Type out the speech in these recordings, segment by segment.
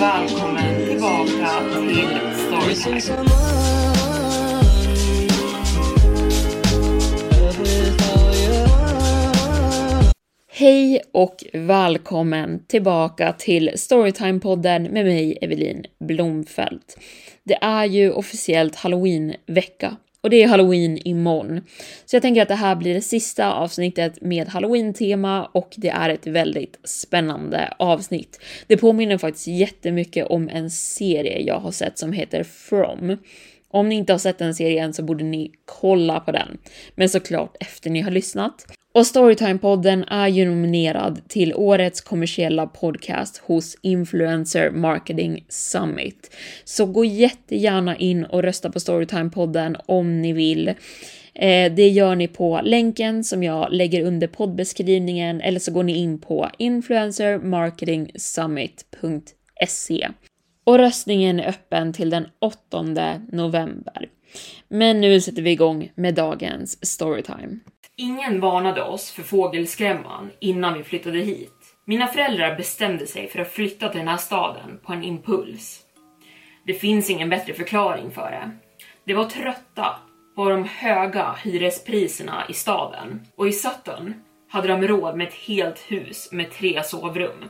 välkommen tillbaka till Storytime. Hej och välkommen tillbaka till Storytime-podden med mig, Evelin Blomfelt. Det är ju officiellt halloween-vecka och det är halloween imorgon. Så jag tänker att det här blir det sista avsnittet med halloween-tema och det är ett väldigt spännande avsnitt. Det påminner faktiskt jättemycket om en serie jag har sett som heter From. Om ni inte har sett den serien så borde ni kolla på den. Men såklart efter ni har lyssnat. Och Storytime-podden är ju nominerad till årets kommersiella podcast hos Influencer Marketing Summit. Så gå jättegärna in och rösta på Storytime-podden om ni vill. Eh, det gör ni på länken som jag lägger under poddbeskrivningen eller så går ni in på influencermarketingsummit.se. Och röstningen är öppen till den 8 november. Men nu sätter vi igång med dagens storytime. Ingen varnade oss för fågelskrämman innan vi flyttade hit. Mina föräldrar bestämde sig för att flytta till den här staden på en impuls. Det finns ingen bättre förklaring för det. De var trötta på de höga hyrespriserna i staden och i Sutton hade de råd med ett helt hus med tre sovrum.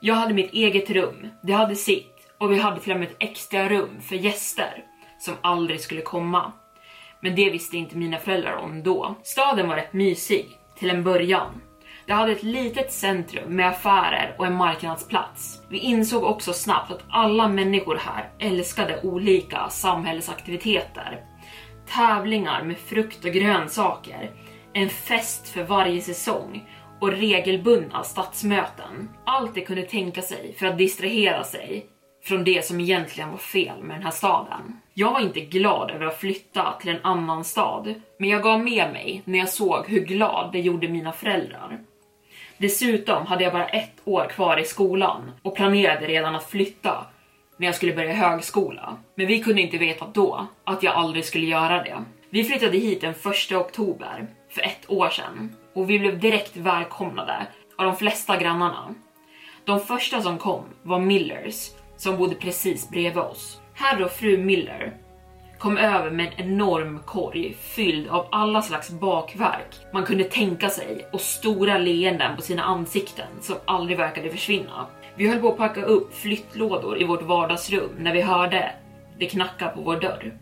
Jag hade mitt eget rum, det hade sitt och vi hade till och med ett extra rum för gäster som aldrig skulle komma. Men det visste inte mina föräldrar om då. Staden var rätt mysig till en början. Det hade ett litet centrum med affärer och en marknadsplats. Vi insåg också snabbt att alla människor här älskade olika samhällsaktiviteter. Tävlingar med frukt och grönsaker, en fest för varje säsong och regelbundna stadsmöten. Allt det kunde tänka sig för att distrahera sig från det som egentligen var fel med den här staden. Jag var inte glad över att flytta till en annan stad, men jag gav med mig när jag såg hur glad det gjorde mina föräldrar. Dessutom hade jag bara ett år kvar i skolan och planerade redan att flytta när jag skulle börja högskola. Men vi kunde inte veta då att jag aldrig skulle göra det. Vi flyttade hit den 1 oktober för ett år sedan och vi blev direkt välkomnade av de flesta grannarna. De första som kom var Millers som bodde precis bredvid oss. Herr och fru Miller kom över med en enorm korg fylld av alla slags bakverk man kunde tänka sig och stora leenden på sina ansikten som aldrig verkade försvinna. Vi höll på att packa upp flyttlådor i vårt vardagsrum när vi hörde det knacka på vår dörr.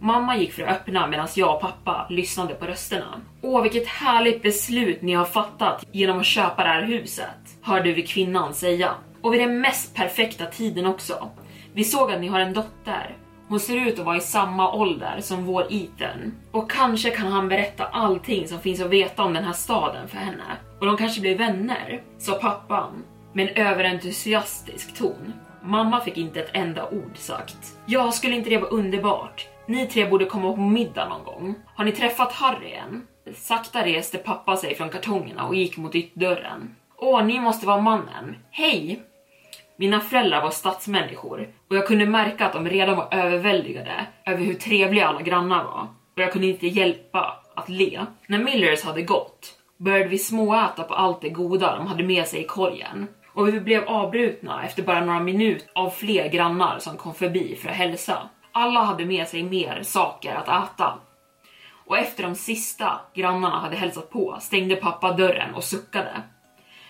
Mamma gick för att öppna medan jag och pappa lyssnade på rösterna. Åh, vilket härligt beslut ni har fattat genom att köpa det här huset, hörde vi kvinnan säga. Och vid den mest perfekta tiden också. Vi såg att ni har en dotter. Hon ser ut att vara i samma ålder som vår Ethan. Och kanske kan han berätta allting som finns att veta om den här staden för henne. Och de kanske blir vänner, sa pappan med en överentusiastisk ton. Mamma fick inte ett enda ord sagt. Ja, skulle inte det vara underbart? Ni tre borde komma på middag någon gång. Har ni träffat Harry än? Sakta reste pappa sig från kartongerna och gick mot ytterdörren. Åh, ni måste vara mannen. Hej! Mina föräldrar var stadsmänniskor och jag kunde märka att de redan var överväldigade över hur trevliga alla grannar var och jag kunde inte hjälpa att le. När Millers hade gått började vi småäta på allt det goda de hade med sig i korgen och vi blev avbrutna efter bara några minuter av fler grannar som kom förbi för att hälsa. Alla hade med sig mer saker att äta. Och efter de sista grannarna hade hälsat på stängde pappa dörren och suckade.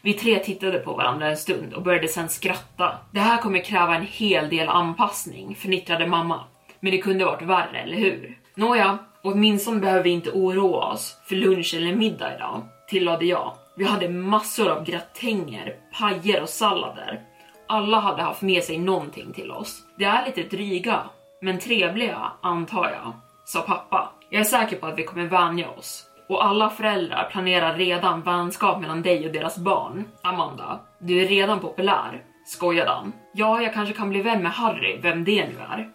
Vi tre tittade på varandra en stund och började sen skratta. Det här kommer kräva en hel del anpassning, förnittrade mamma. Men det kunde varit värre, eller hur? Nåja, åtminstone behöver vi inte oroa oss för lunch eller middag idag, tillade jag. Vi hade massor av gratänger, pajer och sallader. Alla hade haft med sig någonting till oss. Det är lite dryga, men trevliga, antar jag, sa pappa. Jag är säker på att vi kommer vänja oss. Och alla föräldrar planerar redan vänskap mellan dig och deras barn. Amanda, du är redan populär, skojade han. Ja, jag kanske kan bli vän med Harry, vem det nu är.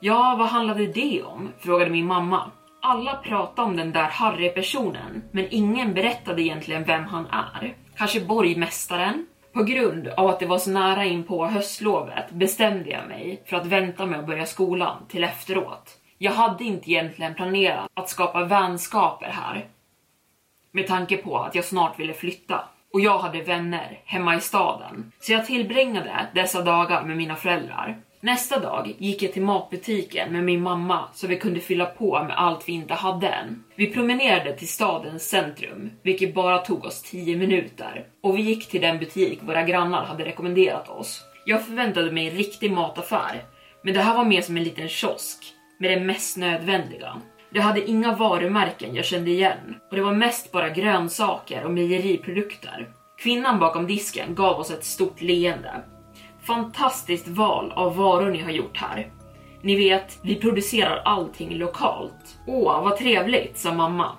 Ja, vad handlade det om? frågade min mamma. Alla pratade om den där Harry-personen, men ingen berättade egentligen vem han är. Kanske borgmästaren? På grund av att det var så nära in på höstlovet bestämde jag mig för att vänta med att börja skolan till efteråt. Jag hade inte egentligen planerat att skapa vänskaper här. Med tanke på att jag snart ville flytta. Och jag hade vänner hemma i staden. Så jag tillbringade dessa dagar med mina föräldrar. Nästa dag gick jag till matbutiken med min mamma så vi kunde fylla på med allt vi inte hade än. Vi promenerade till stadens centrum, vilket bara tog oss 10 minuter. Och vi gick till den butik våra grannar hade rekommenderat oss. Jag förväntade mig en riktig mataffär, men det här var mer som en liten kiosk med det mest nödvändiga. Det hade inga varumärken jag kände igen och det var mest bara grönsaker och mejeriprodukter. Kvinnan bakom disken gav oss ett stort leende. Fantastiskt val av varor ni har gjort här. Ni vet, vi producerar allting lokalt. Åh, vad trevligt, sa mamma.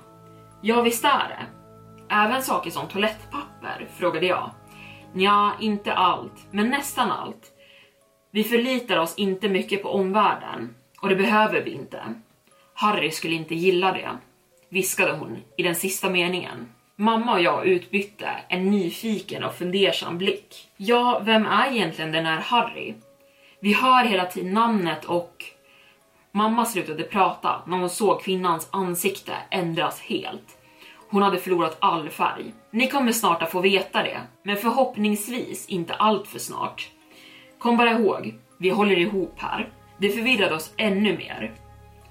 Ja, visst är det. Även saker som toalettpapper, frågade jag. Ja, inte allt, men nästan allt. Vi förlitar oss inte mycket på omvärlden och det behöver vi inte. Harry skulle inte gilla det, viskade hon i den sista meningen. Mamma och jag utbytte en nyfiken och fundersam blick. Ja, vem är egentligen den här Harry? Vi hör hela tiden namnet och... Mamma slutade prata när hon såg kvinnans ansikte ändras helt. Hon hade förlorat all färg. Ni kommer snart att få veta det, men förhoppningsvis inte allt för snart. Kom bara ihåg, vi håller ihop här. Det förvirrade oss ännu mer.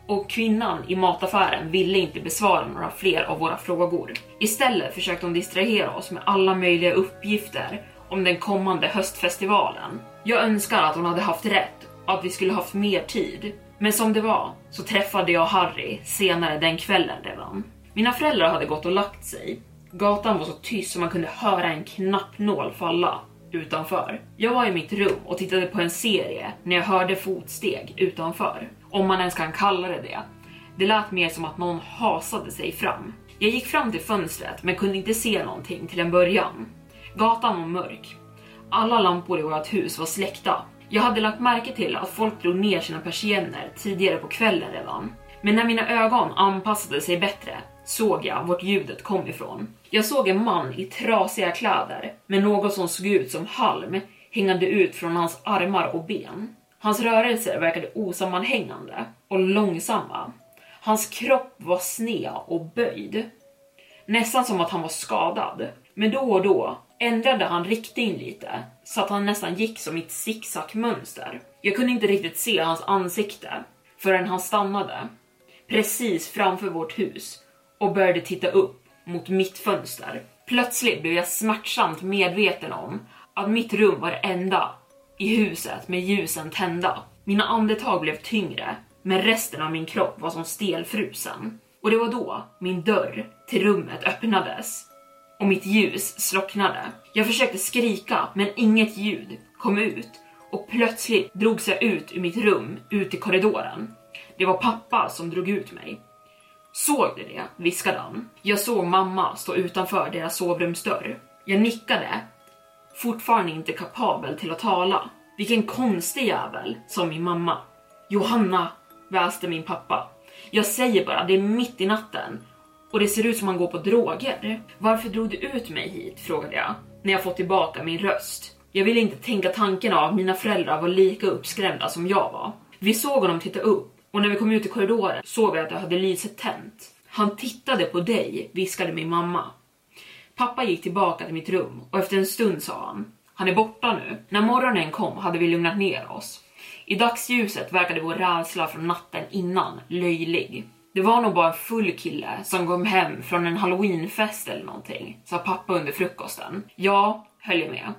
Och kvinnan i mataffären ville inte besvara några fler av våra frågor. Istället försökte hon distrahera oss med alla möjliga uppgifter om den kommande höstfestivalen. Jag önskar att hon hade haft rätt och att vi skulle haft mer tid. Men som det var så träffade jag Harry senare den kvällen redan. Mina föräldrar hade gått och lagt sig. Gatan var så tyst så man kunde höra en knappnål falla utanför. Jag var i mitt rum och tittade på en serie när jag hörde fotsteg utanför. Om man ens kan kalla det det. Det lät mer som att någon hasade sig fram. Jag gick fram till fönstret men kunde inte se någonting till en början. Gatan var mörk. Alla lampor i vårt hus var släckta. Jag hade lagt märke till att folk drog ner sina persienner tidigare på kvällen redan. Men när mina ögon anpassade sig bättre såg jag vart ljudet kom ifrån. Jag såg en man i trasiga kläder med något som såg ut som halm hängande ut från hans armar och ben. Hans rörelser verkade osammanhängande och långsamma. Hans kropp var sned och böjd. Nästan som att han var skadad. Men då och då ändrade han riktning lite så att han nästan gick som i ett zigzagmönster. Jag kunde inte riktigt se hans ansikte förrän han stannade precis framför vårt hus och började titta upp mot mitt fönster. Plötsligt blev jag smärtsamt medveten om att mitt rum var det enda i huset med ljusen tända. Mina andetag blev tyngre, men resten av min kropp var som stelfrusen. Och det var då min dörr till rummet öppnades och mitt ljus slocknade. Jag försökte skrika, men inget ljud kom ut och plötsligt drogs jag ut ur mitt rum, ut i korridoren. Det var pappa som drog ut mig. Såg du det? viskade han. Jag såg mamma stå utanför deras sovrumsdörr. Jag nickade, fortfarande inte kapabel till att tala. Vilken konstig jävel, sa min mamma. Johanna, väste min pappa. Jag säger bara, det är mitt i natten och det ser ut som han går på droger. Varför drog du ut mig hit? frågade jag när jag fått tillbaka min röst. Jag ville inte tänka tanken av att mina föräldrar var lika uppskrämda som jag var. Vi såg honom titta upp och när vi kom ut i korridoren såg vi att jag hade lyset tänt. Han tittade på dig, viskade min mamma. Pappa gick tillbaka till mitt rum och efter en stund sa han, han är borta nu. När morgonen kom hade vi lugnat ner oss. I dagsljuset verkade vår rädsla från natten innan löjlig. Det var nog bara en full kille som kom hem från en halloweenfest eller någonting, sa pappa under frukosten. Ja, höll jag med.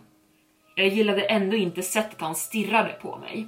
Jag gillade ändå inte sättet han stirrade på mig.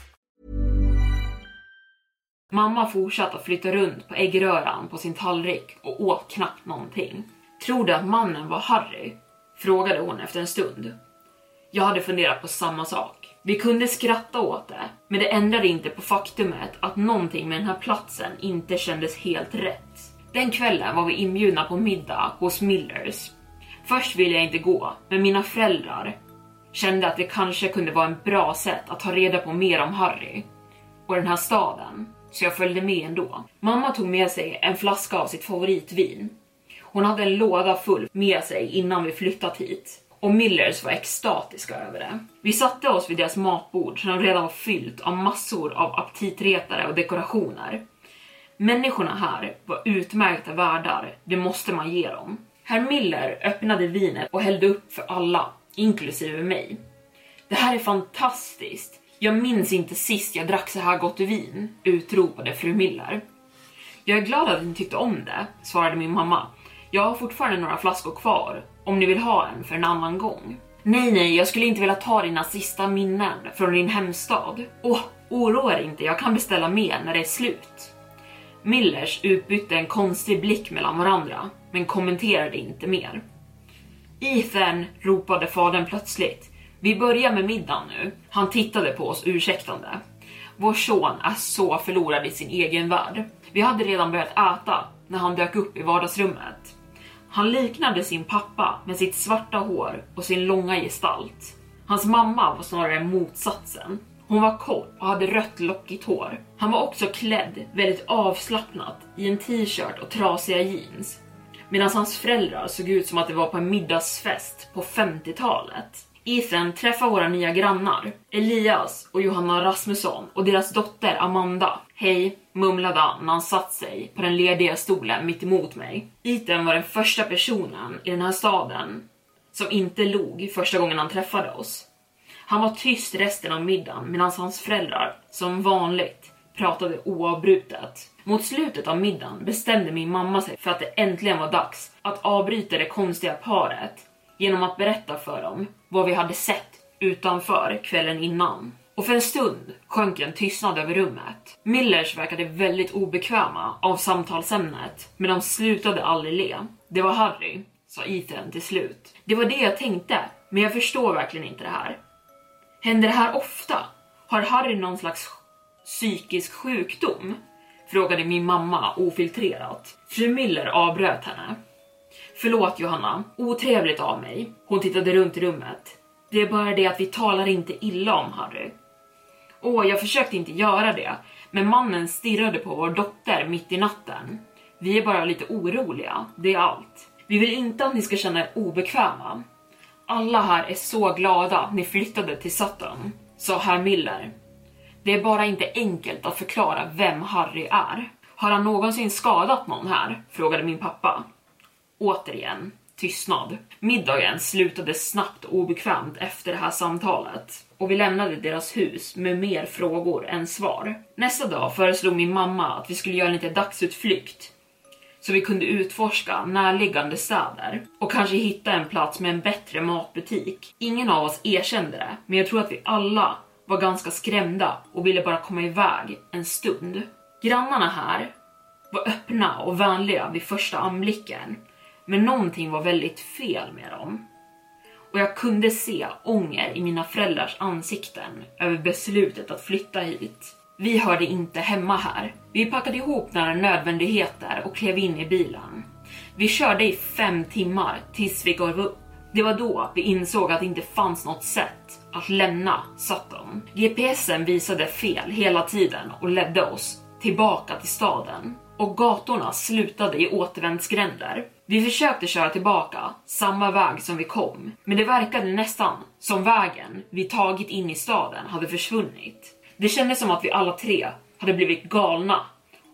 Mamma fortsatte att flytta runt på äggröran på sin tallrik och åt knappt någonting. Tror du att mannen var Harry? Frågade hon efter en stund. Jag hade funderat på samma sak. Vi kunde skratta åt det, men det ändrade inte på faktumet att någonting med den här platsen inte kändes helt rätt. Den kvällen var vi inbjudna på middag hos Millers. Först ville jag inte gå, men mina föräldrar kände att det kanske kunde vara en bra sätt att ta reda på mer om Harry och den här staden, så jag följde med ändå. Mamma tog med sig en flaska av sitt favoritvin. Hon hade en låda full med sig innan vi flyttat hit och Millers var extatiska över det. Vi satte oss vid deras matbord som redan var fyllt av massor av aptitretare och dekorationer. Människorna här var utmärkta värdar, det måste man ge dem. Herr Miller öppnade vinet och hällde upp för alla, inklusive mig. Det här är fantastiskt. Jag minns inte sist jag drack så här gott vin, utropade fru Miller. Jag är glad att ni tyckte om det, svarade min mamma. Jag har fortfarande några flaskor kvar, om ni vill ha en för en annan gång. Nej, nej, jag skulle inte vilja ta dina sista minnen från din hemstad. Åh, oroa dig inte, jag kan beställa mer när det är slut. Millers utbytte en konstig blick mellan varandra, men kommenterade inte mer. Ethan, ropade fadern plötsligt. Vi börjar med middagen nu. Han tittade på oss ursäktande. Vår son är så förlorad i sin egen värld. Vi hade redan börjat äta när han dök upp i vardagsrummet. Han liknade sin pappa med sitt svarta hår och sin långa gestalt. Hans mamma var snarare motsatsen. Hon var kort och hade rött lockigt hår. Han var också klädd väldigt avslappnat i en t-shirt och trasiga jeans. Medan hans föräldrar såg ut som att det var på en middagsfest på 50-talet. Ethan träffar våra nya grannar, Elias och Johanna Rasmusson och deras dotter Amanda. Hej, mumlade han när han satt sig på den lediga stolen mitt emot mig. Ethan var den första personen i den här staden som inte log första gången han träffade oss. Han var tyst resten av middagen medan hans föräldrar, som vanligt, pratade oavbrutet. Mot slutet av middagen bestämde min mamma sig för att det äntligen var dags att avbryta det konstiga paret genom att berätta för dem vad vi hade sett utanför kvällen innan. Och för en stund sjönk en tystnad över rummet. Millers verkade väldigt obekväma av samtalsämnet, men de slutade aldrig le. Det var Harry, sa Ethan till slut. Det var det jag tänkte, men jag förstår verkligen inte det här. Händer det här ofta? Har Harry någon slags psykisk sjukdom? Frågade min mamma ofiltrerat. Fru Miller avbröt henne. Förlåt Johanna, otrevligt av mig. Hon tittade runt i rummet. Det är bara det att vi talar inte illa om Harry. Åh, jag försökte inte göra det, men mannen stirrade på vår dotter mitt i natten. Vi är bara lite oroliga, det är allt. Vi vill inte att ni ska känna er obekväma. Alla här är så glada att ni flyttade till Sutton, sa herr Miller. Det är bara inte enkelt att förklara vem Harry är. Har han någonsin skadat någon här? frågade min pappa. Återigen, tystnad. Middagen slutade snabbt och obekvämt efter det här samtalet och vi lämnade deras hus med mer frågor än svar. Nästa dag föreslog min mamma att vi skulle göra en liten dagsutflykt så vi kunde utforska närliggande städer och kanske hitta en plats med en bättre matbutik. Ingen av oss erkände det, men jag tror att vi alla var ganska skrämda och ville bara komma iväg en stund. Grannarna här var öppna och vänliga vid första anblicken, men någonting var väldigt fel med dem. Och jag kunde se ånger i mina föräldrars ansikten över beslutet att flytta hit. Vi hörde inte hemma här. Vi packade ihop några nödvändigheter och klev in i bilen. Vi körde i fem timmar tills vi gav upp. Det var då vi insåg att det inte fanns något sätt att lämna Sutton. GPSen visade fel hela tiden och ledde oss tillbaka till staden och gatorna slutade i återvändsgränder. Vi försökte köra tillbaka samma väg som vi kom, men det verkade nästan som vägen vi tagit in i staden hade försvunnit. Det kändes som att vi alla tre hade blivit galna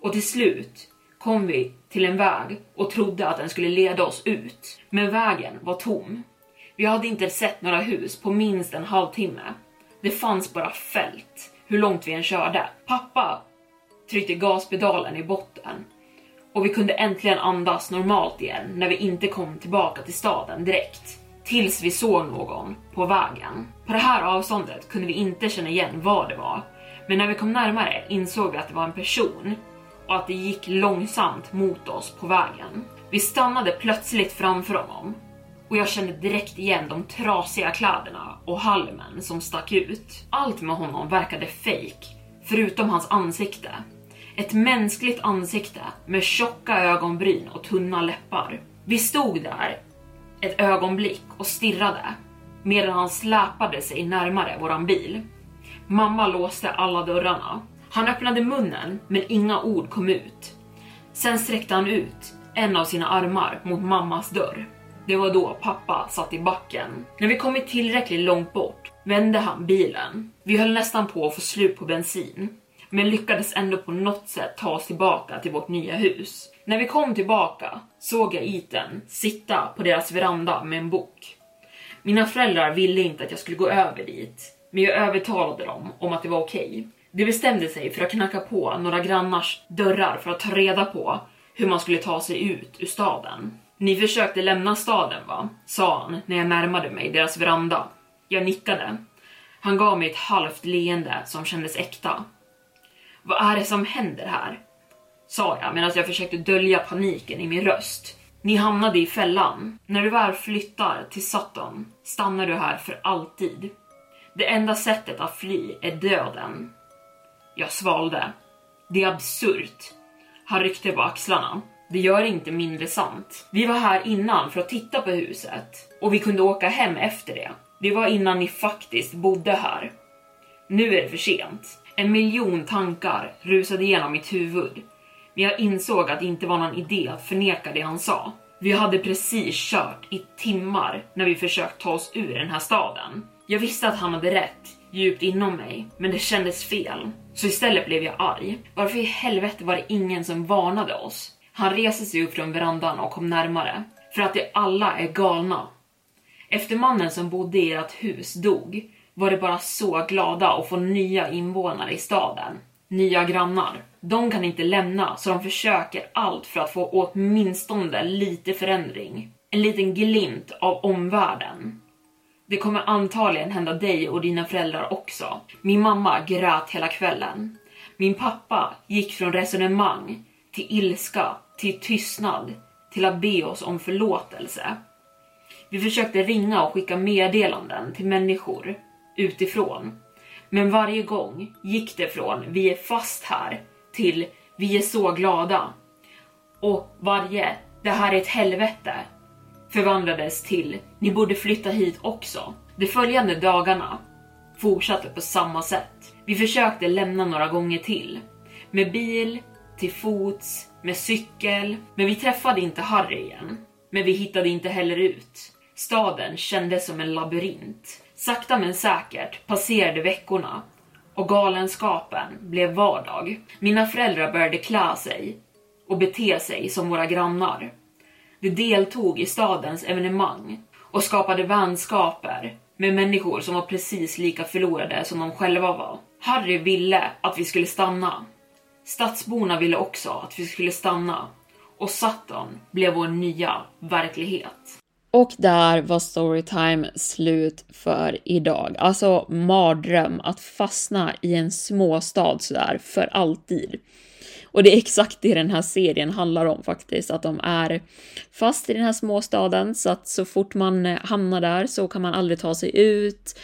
och till slut kom vi till en väg och trodde att den skulle leda oss ut. Men vägen var tom. Vi hade inte sett några hus på minst en halvtimme. Det fanns bara fält, hur långt vi än körde. Pappa tryckte gaspedalen i botten och vi kunde äntligen andas normalt igen när vi inte kom tillbaka till staden direkt. Tills vi såg någon på vägen. På det här avståndet kunde vi inte känna igen vad det var, men när vi kom närmare insåg vi att det var en person och att det gick långsamt mot oss på vägen. Vi stannade plötsligt framför honom och jag kände direkt igen de trasiga kläderna och halmen som stack ut. Allt med honom verkade fake, förutom hans ansikte. Ett mänskligt ansikte med tjocka ögonbryn och tunna läppar. Vi stod där ett ögonblick och stirrade medan han släpade sig närmare våran bil. Mamma låste alla dörrarna. Han öppnade munnen, men inga ord kom ut. Sen sträckte han ut en av sina armar mot mammas dörr. Det var då pappa satt i backen. När vi kommit tillräckligt långt bort vände han bilen. Vi höll nästan på att få slut på bensin, men lyckades ändå på något sätt ta oss tillbaka till vårt nya hus. När vi kom tillbaka såg jag Iten sitta på deras veranda med en bok. Mina föräldrar ville inte att jag skulle gå över dit, men jag övertalade dem om att det var okej. Okay. De bestämde sig för att knacka på några grannars dörrar för att ta reda på hur man skulle ta sig ut ur staden. Ni försökte lämna staden va? sa han när jag närmade mig deras veranda. Jag nickade. Han gav mig ett halvt leende som kändes äkta. Vad är det som händer här? sa jag medan jag försökte dölja paniken i min röst. Ni hamnade i fällan. När du väl flyttar till Sutton stannar du här för alltid. Det enda sättet att fly är döden. Jag svalde. Det är absurt. Han ryckte på axlarna. Det gör inte mindre sant. Vi var här innan för att titta på huset och vi kunde åka hem efter det. Det var innan ni faktiskt bodde här. Nu är det för sent. En miljon tankar rusade igenom mitt huvud, men jag insåg att det inte var någon idé att förneka det han sa. Vi hade precis kört i timmar när vi försökt ta oss ur den här staden. Jag visste att han hade rätt djupt inom mig, men det kändes fel. Så istället blev jag arg. Varför i helvete var det ingen som varnade oss? Han reser sig upp från verandan och kom närmare. För att de alla är galna. Efter mannen som bodde i ert hus dog var de bara så glada att få nya invånare i staden. Nya grannar. De kan inte lämna så de försöker allt för att få åtminstone lite förändring. En liten glimt av omvärlden. Det kommer antagligen hända dig och dina föräldrar också. Min mamma grät hela kvällen. Min pappa gick från resonemang till ilska, till tystnad, till att be oss om förlåtelse. Vi försökte ringa och skicka meddelanden till människor utifrån, Men varje gång gick det från vi är fast här till vi är så glada. Och varje det här är ett helvete förvandlades till ni borde flytta hit också. De följande dagarna fortsatte på samma sätt. Vi försökte lämna några gånger till. Med bil, till fots, med cykel. Men vi träffade inte Harry igen. Men vi hittade inte heller ut. Staden kändes som en labyrint. Sakta men säkert passerade veckorna och galenskapen blev vardag. Mina föräldrar började klä sig och bete sig som våra grannar. De deltog i stadens evenemang och skapade vänskaper med människor som var precis lika förlorade som de själva var. Harry ville att vi skulle stanna. Stadsborna ville också att vi skulle stanna och Sutton blev vår nya verklighet. Och där var storytime slut för idag. Alltså mardröm att fastna i en småstad sådär för alltid. Och det är exakt det den här serien handlar om faktiskt, att de är fast i den här småstaden så att så fort man eh, hamnar där så kan man aldrig ta sig ut.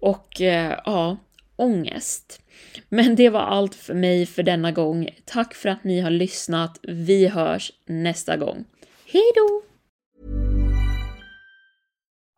Och eh, ja, ångest. Men det var allt för mig för denna gång. Tack för att ni har lyssnat. Vi hörs nästa gång. Hej då!